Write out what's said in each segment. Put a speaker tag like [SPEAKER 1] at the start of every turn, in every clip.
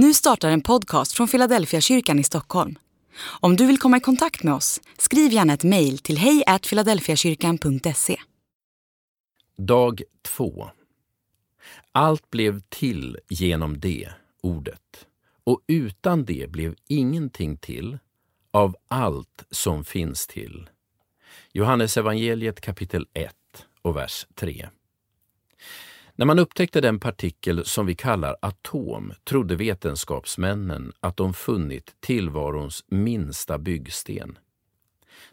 [SPEAKER 1] Nu startar en podcast från Philadelphia kyrkan i Stockholm. Om du vill komma i kontakt med oss, skriv gärna ett mejl till hejfiladelfiakyrkan.se.
[SPEAKER 2] Dag 2. Allt blev till genom det, ordet, och utan det blev ingenting till av allt som finns till. Johannes evangeliet kapitel 1 och vers 3. När man upptäckte den partikel som vi kallar atom trodde vetenskapsmännen att de funnit tillvarons minsta byggsten.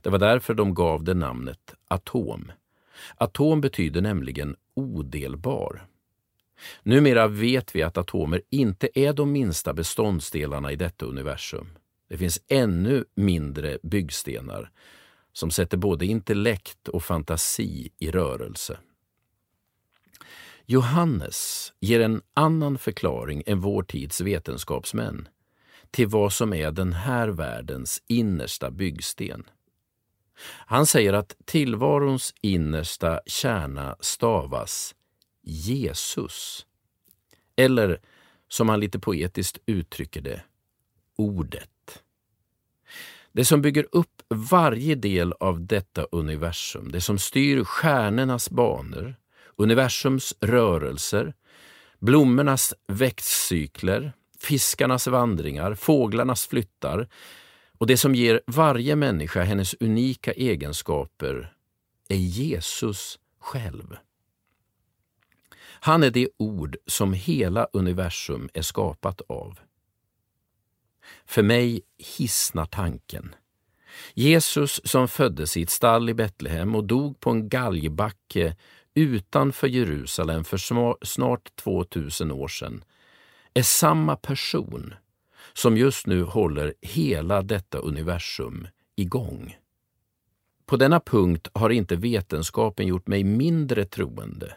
[SPEAKER 2] Det var därför de gav det namnet atom. Atom betyder nämligen odelbar. Numera vet vi att atomer inte är de minsta beståndsdelarna i detta universum. Det finns ännu mindre byggstenar som sätter både intellekt och fantasi i rörelse. Johannes ger en annan förklaring än vår tids vetenskapsmän till vad som är den här världens innersta byggsten. Han säger att tillvarons innersta kärna stavas Jesus. Eller, som han lite poetiskt uttrycker det, Ordet. Det som bygger upp varje del av detta universum, det som styr stjärnornas banor, universums rörelser, blommornas växtcykler, fiskarnas vandringar, fåglarnas flyttar och det som ger varje människa hennes unika egenskaper är Jesus själv. Han är det ord som hela universum är skapat av. För mig hissnar tanken. Jesus som föddes i ett stall i Betlehem och dog på en galgbacke utanför Jerusalem för snart 2000 år sedan är samma person som just nu håller hela detta universum igång. På denna punkt har inte vetenskapen gjort mig mindre troende,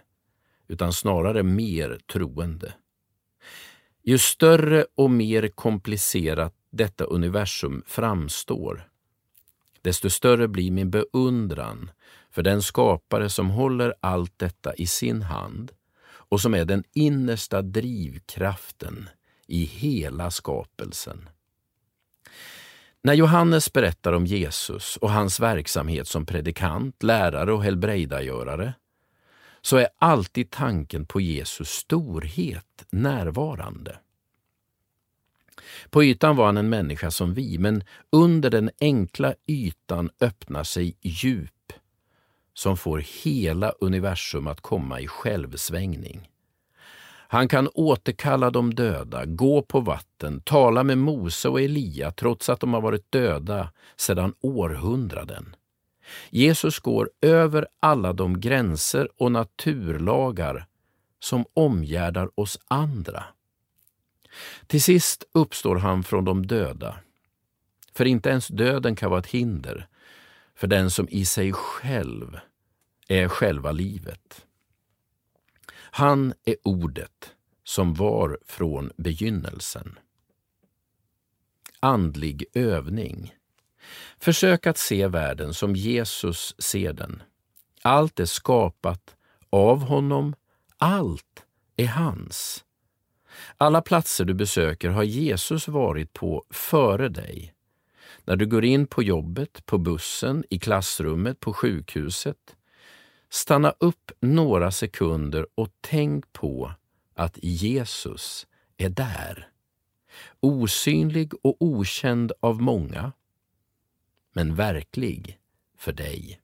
[SPEAKER 2] utan snarare mer troende. Ju större och mer komplicerat detta universum framstår, desto större blir min beundran för den skapare som håller allt detta i sin hand och som är den innersta drivkraften i hela skapelsen. När Johannes berättar om Jesus och hans verksamhet som predikant, lärare och helbrägdagörare så är alltid tanken på Jesus storhet närvarande. På ytan var han en människa som vi, men under den enkla ytan öppnar sig djup som får hela universum att komma i självsvängning. Han kan återkalla de döda, gå på vatten, tala med Mose och Elia trots att de har varit döda sedan århundraden. Jesus går över alla de gränser och naturlagar som omgärdar oss andra. Till sist uppstår han från de döda. För inte ens döden kan vara ett hinder för den som i sig själv är själva livet. Han är ordet som var från begynnelsen. Andlig övning. Försök att se världen som Jesus ser den. Allt är skapat av honom, allt är hans. Alla platser du besöker har Jesus varit på före dig. När du går in på jobbet, på bussen, i klassrummet, på sjukhuset. Stanna upp några sekunder och tänk på att Jesus är där. Osynlig och okänd av många, men verklig för dig.